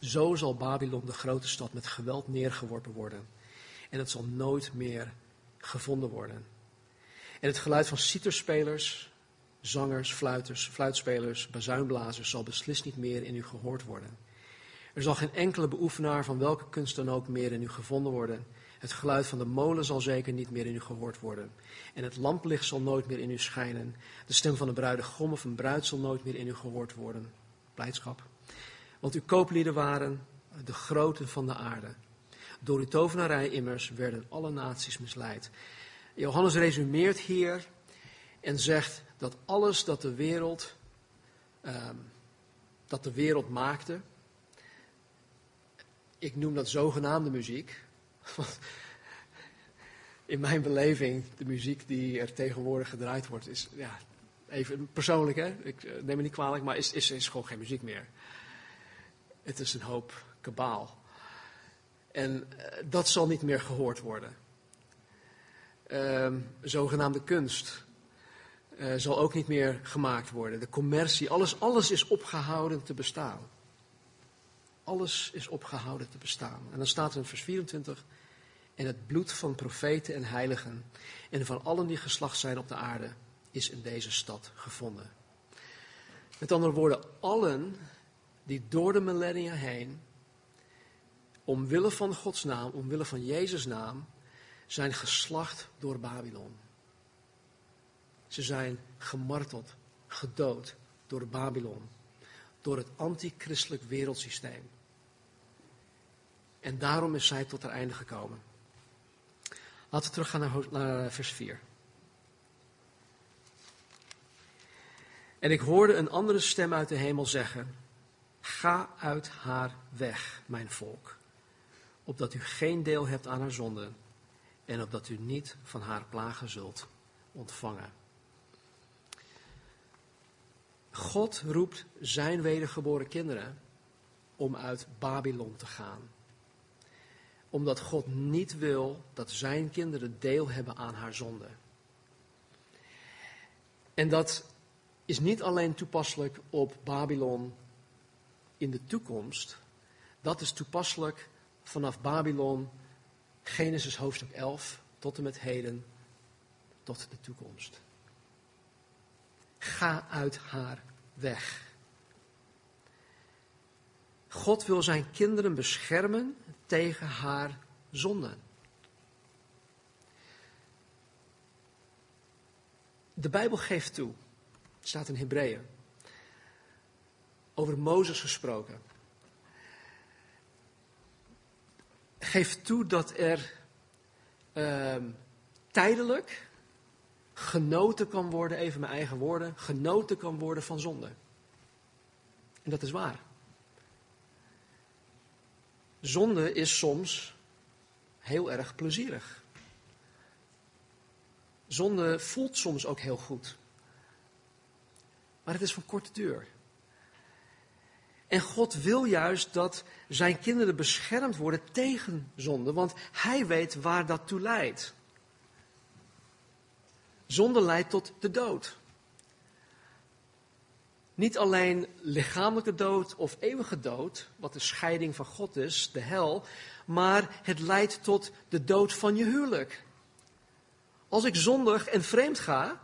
zo zal Babylon, de grote stad, met geweld neergeworpen worden. En het zal nooit meer gevonden worden. En het geluid van citerspelers, zangers, fluiters, fluitspelers, bazuinblazers zal beslist niet meer in u gehoord worden. Er zal geen enkele beoefenaar van welke kunst dan ook meer in u gevonden worden. Het geluid van de molen zal zeker niet meer in u gehoord worden. En het lamplicht zal nooit meer in u schijnen. De stem van de bruidegom of een bruid zal nooit meer in u gehoord worden. Blijdschap. Want uw kooplieden waren de groten van de aarde. Door uw tovenarij immers werden alle naties misleid. Johannes resumeert hier en zegt dat alles dat de wereld, um, dat de wereld maakte, ik noem dat zogenaamde muziek. In mijn beleving, de muziek die er tegenwoordig gedraaid wordt, is ja, even persoonlijk, hè? ik eh, neem me niet kwalijk, maar is, is, gewoon geen muziek meer. Het is een hoop kabaal. En uh, dat zal niet meer gehoord worden. Uh, zogenaamde kunst uh, zal ook niet meer gemaakt worden. De commercie, alles, alles is opgehouden te bestaan. Alles is opgehouden te bestaan. En dan staat er in vers 24. En het bloed van profeten en heiligen en van allen die geslacht zijn op de aarde is in deze stad gevonden. Met andere woorden, allen die door de millennia heen, omwille van Gods naam, omwille van Jezus' naam, zijn geslacht door Babylon Ze zijn gemarteld, gedood door Babylon, door het antichristelijk wereldsysteem. En daarom is zij tot haar einde gekomen. Laten we teruggaan naar, naar vers 4. En ik hoorde een andere stem uit de hemel zeggen: Ga uit haar weg, mijn volk, opdat u geen deel hebt aan haar zonden en opdat u niet van haar plagen zult ontvangen. God roept zijn wedergeboren kinderen om uit Babylon te gaan. Omdat God niet wil dat zijn kinderen deel hebben aan haar zonde. En dat is niet alleen toepasselijk op Babylon in de toekomst. Dat is toepasselijk vanaf Babylon, Genesis hoofdstuk 11, tot en met heden, tot de toekomst. Ga uit haar weg. God wil zijn kinderen beschermen tegen haar zonden. De Bijbel geeft toe, het staat in Hebreeën, over Mozes gesproken. Geeft toe dat er uh, tijdelijk genoten kan worden, even mijn eigen woorden, genoten kan worden van zonde. En dat is waar. Zonde is soms heel erg plezierig. Zonde voelt soms ook heel goed. Maar het is van korte duur. En God wil juist dat zijn kinderen beschermd worden tegen zonde, want hij weet waar dat toe leidt. Zonde leidt tot de dood. Niet alleen lichamelijke dood of eeuwige dood, wat de scheiding van God is, de hel, maar het leidt tot de dood van je huwelijk. Als ik zondig en vreemd ga,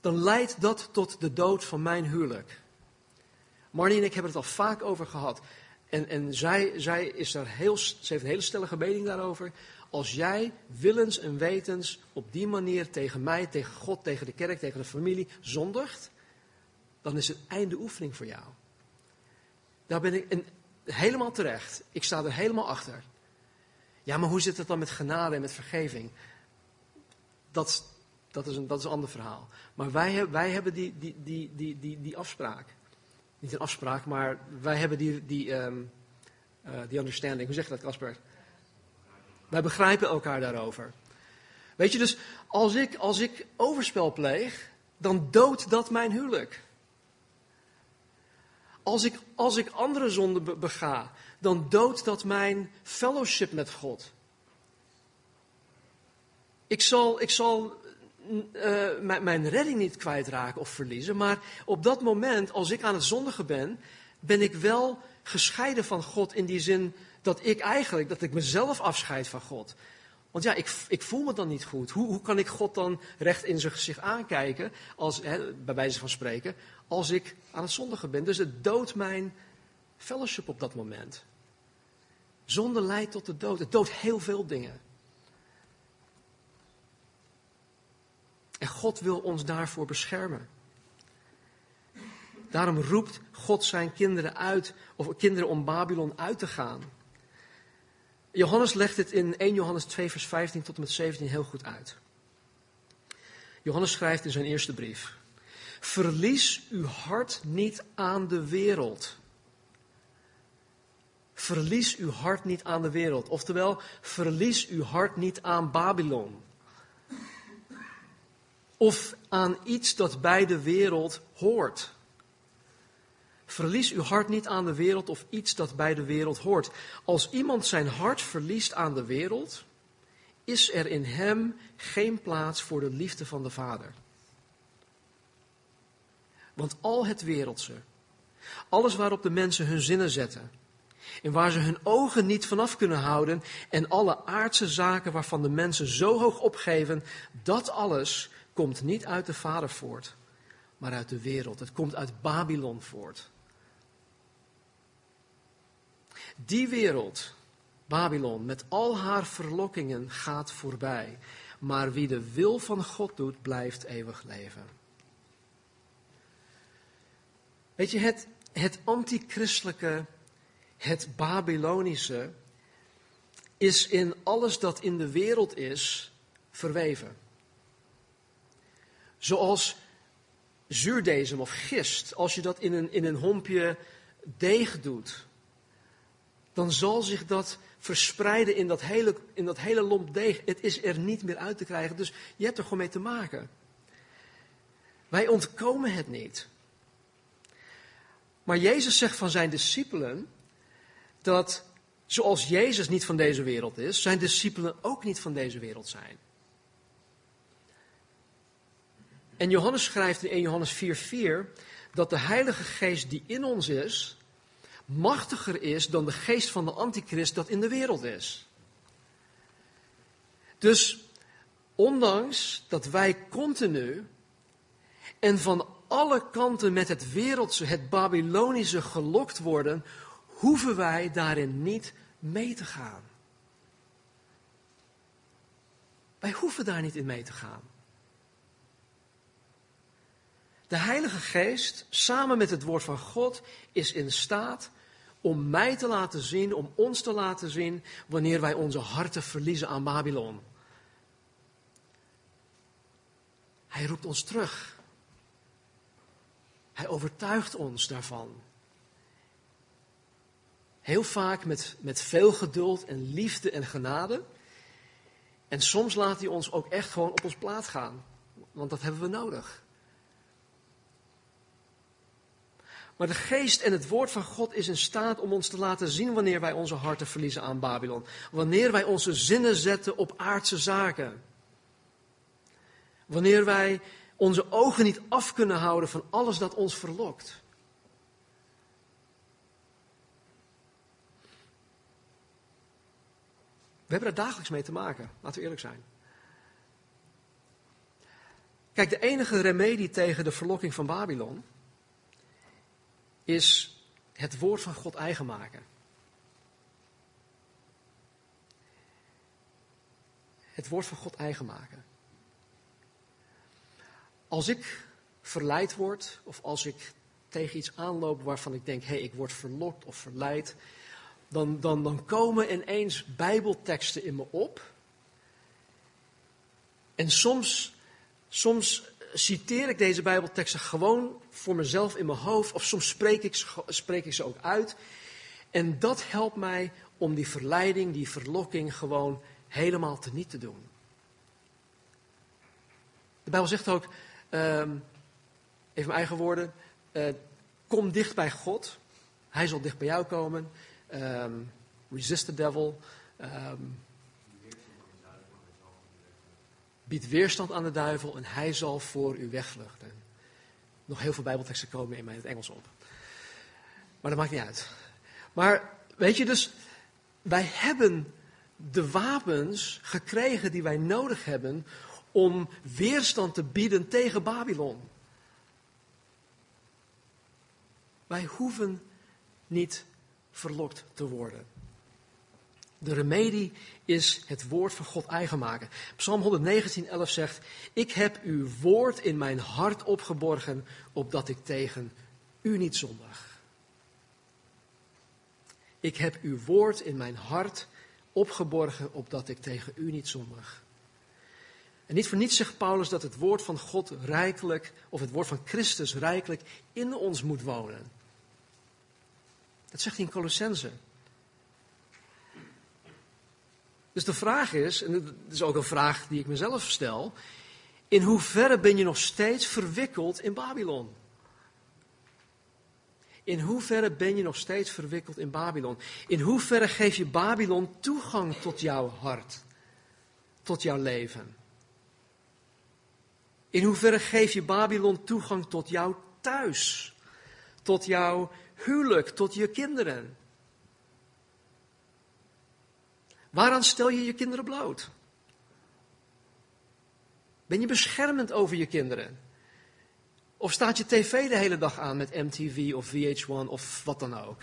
dan leidt dat tot de dood van mijn huwelijk. Marnie en ik hebben het al vaak over gehad. En, en zij, zij, is daar heel, ze heeft een hele stellige mening daarover. Als jij willens en wetens op die manier tegen mij, tegen God, tegen de kerk, tegen de familie zondigt, dan is het einde oefening voor jou. Daar ben ik helemaal terecht. Ik sta er helemaal achter. Ja, maar hoe zit het dan met genade en met vergeving? Dat, dat, is, een, dat is een ander verhaal. Maar wij, wij hebben die, die, die, die, die, die afspraak. Niet een afspraak, maar wij hebben die, die, um, uh, die understanding. Hoe zeg je dat, Casper? Wij begrijpen elkaar daarover. Weet je, dus als ik, als ik overspel pleeg, dan doodt dat mijn huwelijk. Als ik, als ik andere zonden bega, dan doodt dat mijn fellowship met God. Ik zal, ik zal uh, mijn redding niet kwijtraken of verliezen, maar op dat moment, als ik aan het zondigen ben, ben ik wel gescheiden van God in die zin dat ik eigenlijk, dat ik mezelf afscheid van God. Want ja, ik, ik voel me dan niet goed. Hoe, hoe kan ik God dan recht in zijn gezicht aankijken, als, hè, bij wijze van spreken, als ik aan het zondigen ben? Dus het doodt mijn fellowship op dat moment. Zonde leidt tot de dood. Het doodt heel veel dingen. En God wil ons daarvoor beschermen. Daarom roept God zijn kinderen uit, of kinderen om Babylon uit te gaan. Johannes legt het in 1 Johannes 2, vers 15 tot en met 17 heel goed uit. Johannes schrijft in zijn eerste brief: Verlies uw hart niet aan de wereld. Verlies uw hart niet aan de wereld. Oftewel, verlies uw hart niet aan Babylon. Of aan iets dat bij de wereld hoort. Verlies uw hart niet aan de wereld of iets dat bij de wereld hoort. Als iemand zijn hart verliest aan de wereld, is er in hem geen plaats voor de liefde van de Vader. Want al het wereldse, alles waarop de mensen hun zinnen zetten, en waar ze hun ogen niet vanaf kunnen houden, en alle aardse zaken waarvan de mensen zo hoog opgeven, dat alles komt niet uit de Vader voort, maar uit de wereld. Het komt uit Babylon voort. Die wereld, Babylon, met al haar verlokkingen gaat voorbij. maar wie de wil van God doet, blijft eeuwig leven. Weet je, het, het antichristelijke, het Babylonische, is in alles dat in de wereld is verweven. Zoals zuurdezem of gist, als je dat in een, in een hompje deeg doet, dan zal zich dat verspreiden in dat, hele, in dat hele lomp deeg. Het is er niet meer uit te krijgen, dus je hebt er gewoon mee te maken. Wij ontkomen het niet. Maar Jezus zegt van zijn discipelen dat zoals Jezus niet van deze wereld is, zijn discipelen ook niet van deze wereld zijn. En Johannes schrijft in 1 Johannes 4:4 dat de Heilige Geest die in ons is, machtiger is dan de geest van de antichrist dat in de wereld is. Dus ondanks dat wij continu en van alle kanten met het wereldse, het Babylonische gelokt worden, hoeven wij daarin niet mee te gaan. Wij hoeven daar niet in mee te gaan. De Heilige Geest, samen met het Woord van God, is in staat om mij te laten zien, om ons te laten zien, wanneer wij onze harten verliezen aan Babylon. Hij roept ons terug. Hij overtuigt ons daarvan. Heel vaak met, met veel geduld en liefde en genade. En soms laat hij ons ook echt gewoon op ons plaat gaan. Want dat hebben we nodig. Maar de geest en het woord van God is in staat om ons te laten zien wanneer wij onze harten verliezen aan Babylon. Wanneer wij onze zinnen zetten op aardse zaken. Wanneer wij onze ogen niet af kunnen houden van alles dat ons verlokt. We hebben er dagelijks mee te maken, laten we eerlijk zijn. Kijk, de enige remedie tegen de verlokking van Babylon is het woord van God eigen maken. Het woord van God eigen maken. Als ik verleid word, of als ik tegen iets aanloop waarvan ik denk, hé, hey, ik word verlokt of verleid, dan, dan, dan komen ineens bijbelteksten in me op. En soms, soms citeer ik deze bijbelteksten gewoon voor mezelf in mijn hoofd, of soms spreek ik, spreek ik ze ook uit. En dat helpt mij om die verleiding, die verlokking gewoon helemaal te niet te doen. De Bijbel zegt ook, um, even mijn eigen woorden, uh, kom dicht bij God. Hij zal dicht bij jou komen. Um, resist the devil. Um, bied weerstand aan de duivel en hij zal voor u wegvluchten. Nog heel veel bijbelteksten komen in mij het Engels op. Maar dat maakt niet uit. Maar weet je dus, wij hebben de wapens gekregen die wij nodig hebben om weerstand te bieden tegen Babylon. Wij hoeven niet verlokt te worden. De remedie is het woord van God eigen maken. Psalm 119, 11 zegt: Ik heb uw woord in mijn hart opgeborgen, opdat ik tegen u niet zondig. Ik heb uw woord in mijn hart opgeborgen, opdat ik tegen u niet zondig. En niet voor niets zegt Paulus dat het woord van God rijkelijk, of het woord van Christus rijkelijk in ons moet wonen. Dat zegt hij in Colossense. Dus de vraag is, en dat is ook een vraag die ik mezelf stel, in hoeverre ben je nog steeds verwikkeld in Babylon? In hoeverre ben je nog steeds verwikkeld in Babylon? In hoeverre geef je Babylon toegang tot jouw hart, tot jouw leven? In hoeverre geef je Babylon toegang tot jouw thuis, tot jouw huwelijk, tot je kinderen? Waaraan stel je je kinderen bloot? Ben je beschermend over je kinderen? Of staat je tv de hele dag aan met MTV of VH1 of wat dan ook?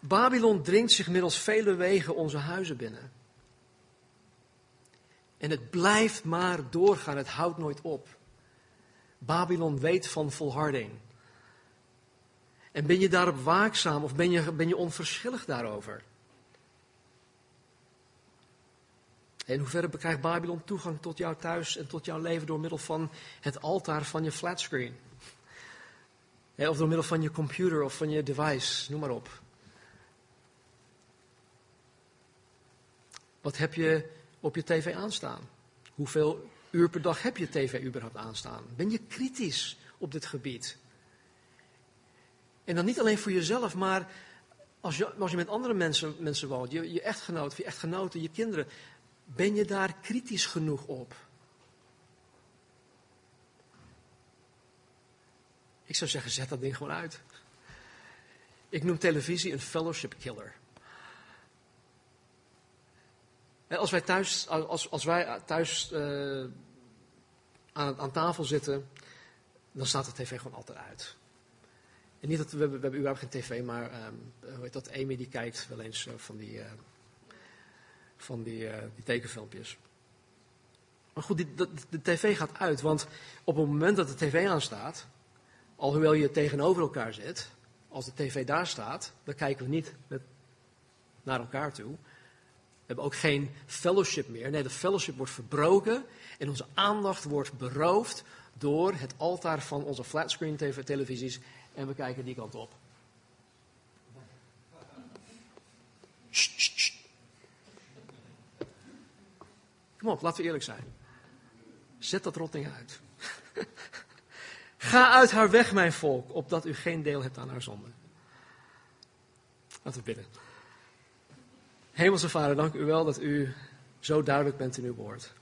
Babylon dringt zich middels vele wegen onze huizen binnen. En het blijft maar doorgaan, het houdt nooit op. Babylon weet van volharding. En ben je daarop waakzaam of ben je, ben je onverschillig daarover? In hoeverre bekrijgt Babylon toegang tot jouw thuis en tot jouw leven door middel van het altaar van je flatscreen? of door middel van je computer of van je device, noem maar op. Wat heb je op je tv aanstaan? Hoeveel uur per dag heb je tv überhaupt aanstaan? Ben je kritisch op dit gebied? En dan niet alleen voor jezelf, maar als je, als je met andere mensen, mensen woont, je, je echtgenoot, je echtgenoten, je kinderen, ben je daar kritisch genoeg op? Ik zou zeggen, zet dat ding gewoon uit. Ik noem televisie een fellowship killer. Als wij thuis, als, als wij thuis uh, aan, aan, tafel zitten, dan staat de tv gewoon altijd uit. En niet dat we, we hebben überhaupt geen tv, maar um, dat? Amy die kijkt wel eens uh, van die, uh, van die, die tekenfilmpjes. Maar goed, die, de, de tv gaat uit, want op het moment dat de tv aanstaat, alhoewel je tegenover elkaar zit, als de tv daar staat, dan kijken we niet met, naar elkaar toe. We hebben ook geen fellowship meer. Nee, de fellowship wordt verbroken en onze aandacht wordt beroofd door het altaar van onze flatscreen televisies en we kijken die kant op. Kom op, laten we eerlijk zijn. Zet dat rotting uit. Ga uit haar weg, mijn volk, opdat u geen deel hebt aan haar zonde. Laten we bidden. Hemelse Vader, dank u wel dat u zo duidelijk bent in uw woord.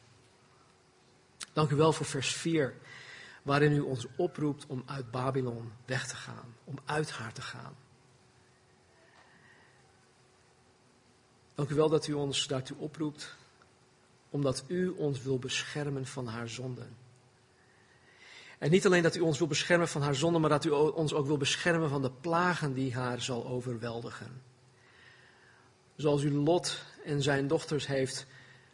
Dank u wel voor vers 4, waarin u ons oproept om uit Babylon weg te gaan, om uit haar te gaan. Dank u wel dat u ons daartoe oproept, omdat u ons wil beschermen van haar zonden. En niet alleen dat u ons wil beschermen van haar zonde, maar dat u ons ook wil beschermen van de plagen die haar zal overweldigen. Zoals u Lot en zijn dochters heeft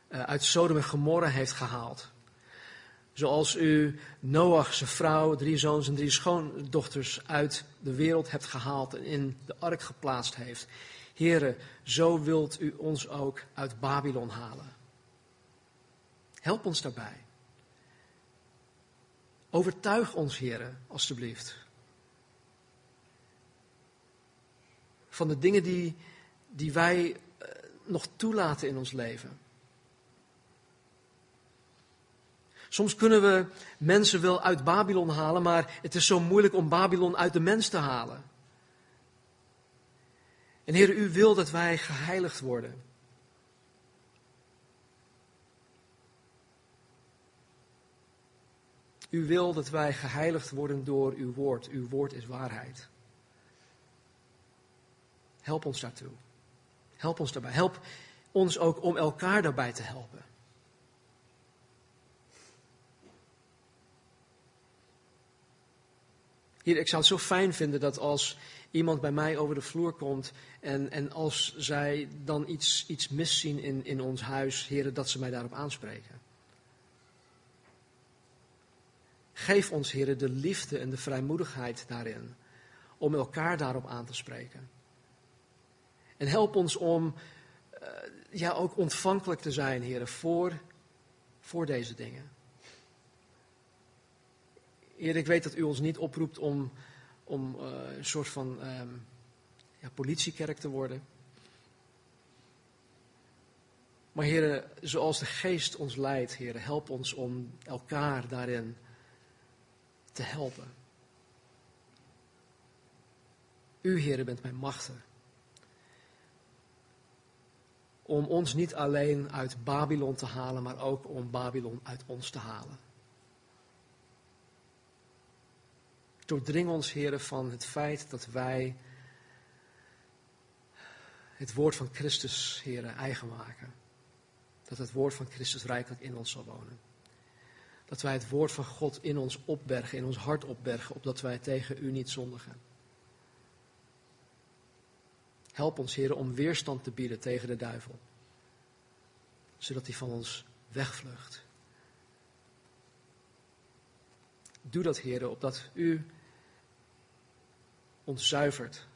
uh, uit Sodom en Gomorra heeft gehaald. Zoals u Noach, zijn vrouw, drie zoons en drie schoondochters uit de wereld hebt gehaald en in de ark geplaatst heeft. Heren, zo wilt u ons ook uit Babylon halen. Help ons daarbij. Overtuig ons, heren, alstublieft. Van de dingen die, die wij eh, nog toelaten in ons leven. Soms kunnen we mensen wel uit Babylon halen, maar het is zo moeilijk om Babylon uit de mens te halen. En Heer, u wil dat wij geheiligd worden. U wil dat wij geheiligd worden door uw woord. Uw woord is waarheid. Help ons daartoe. Help ons daarbij. Help ons ook om elkaar daarbij te helpen. Hier, ik zou het zo fijn vinden dat als iemand bij mij over de vloer komt en, en als zij dan iets, iets miszien in, in ons huis, heren, dat ze mij daarop aanspreken. Geef ons, heren, de liefde en de vrijmoedigheid daarin om elkaar daarop aan te spreken. En help ons om uh, ja, ook ontvankelijk te zijn, heren, voor, voor deze dingen. Heer, ik weet dat u ons niet oproept om, om uh, een soort van um, ja, politiekerk te worden. Maar heren, zoals de geest ons leidt, heren, help ons om elkaar daarin te helpen. U, heren, bent mijn machten. Om ons niet alleen uit Babylon te halen, maar ook om Babylon uit ons te halen. Doordring ons, heren, van het feit dat wij het woord van Christus, heren, eigen maken. Dat het woord van Christus rijkelijk in ons zal wonen. Dat wij het woord van God in ons opbergen, in ons hart opbergen, opdat wij tegen u niet zondigen. Help ons, Heer, om weerstand te bieden tegen de duivel. Zodat hij van ons wegvlucht. Doe dat, Heer, opdat u ons zuivert,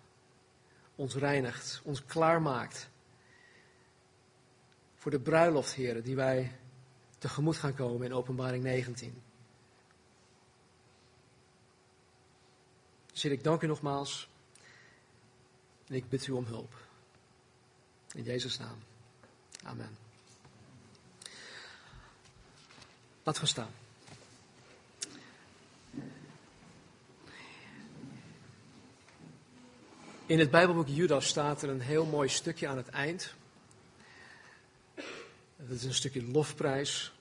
ons reinigt, ons klaarmaakt voor de bruiloft, Heer, die wij tegemoet gaan komen in Openbaring 19. Dus ik dank u nogmaals en ik bid u om hulp. In Jezus' naam. Amen. Laten we staan. In het Bijbelboek Judas staat er een heel mooi stukje aan het eind. Dat is een stukje lofprijs.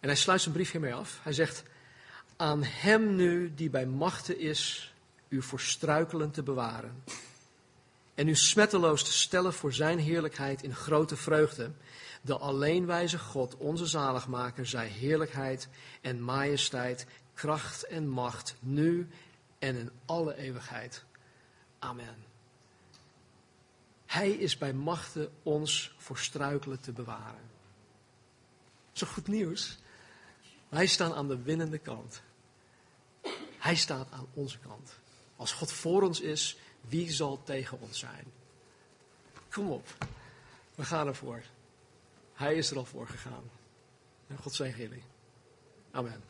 En hij sluit zijn brief hiermee af. Hij zegt: Aan hem nu die bij machten is u voor struikelen te bewaren. En u smetteloos te stellen voor zijn heerlijkheid in grote vreugde. De alleenwijze God, onze zaligmaker, zij heerlijkheid en majesteit, kracht en macht, nu en in alle eeuwigheid. Amen. Hij is bij machten ons voor struikelen te bewaren. Zo goed nieuws. Wij staan aan de winnende kant. Hij staat aan onze kant. Als God voor ons is, wie zal tegen ons zijn? Kom op, we gaan ervoor. Hij is er al voor gegaan. En God zegen jullie. Amen.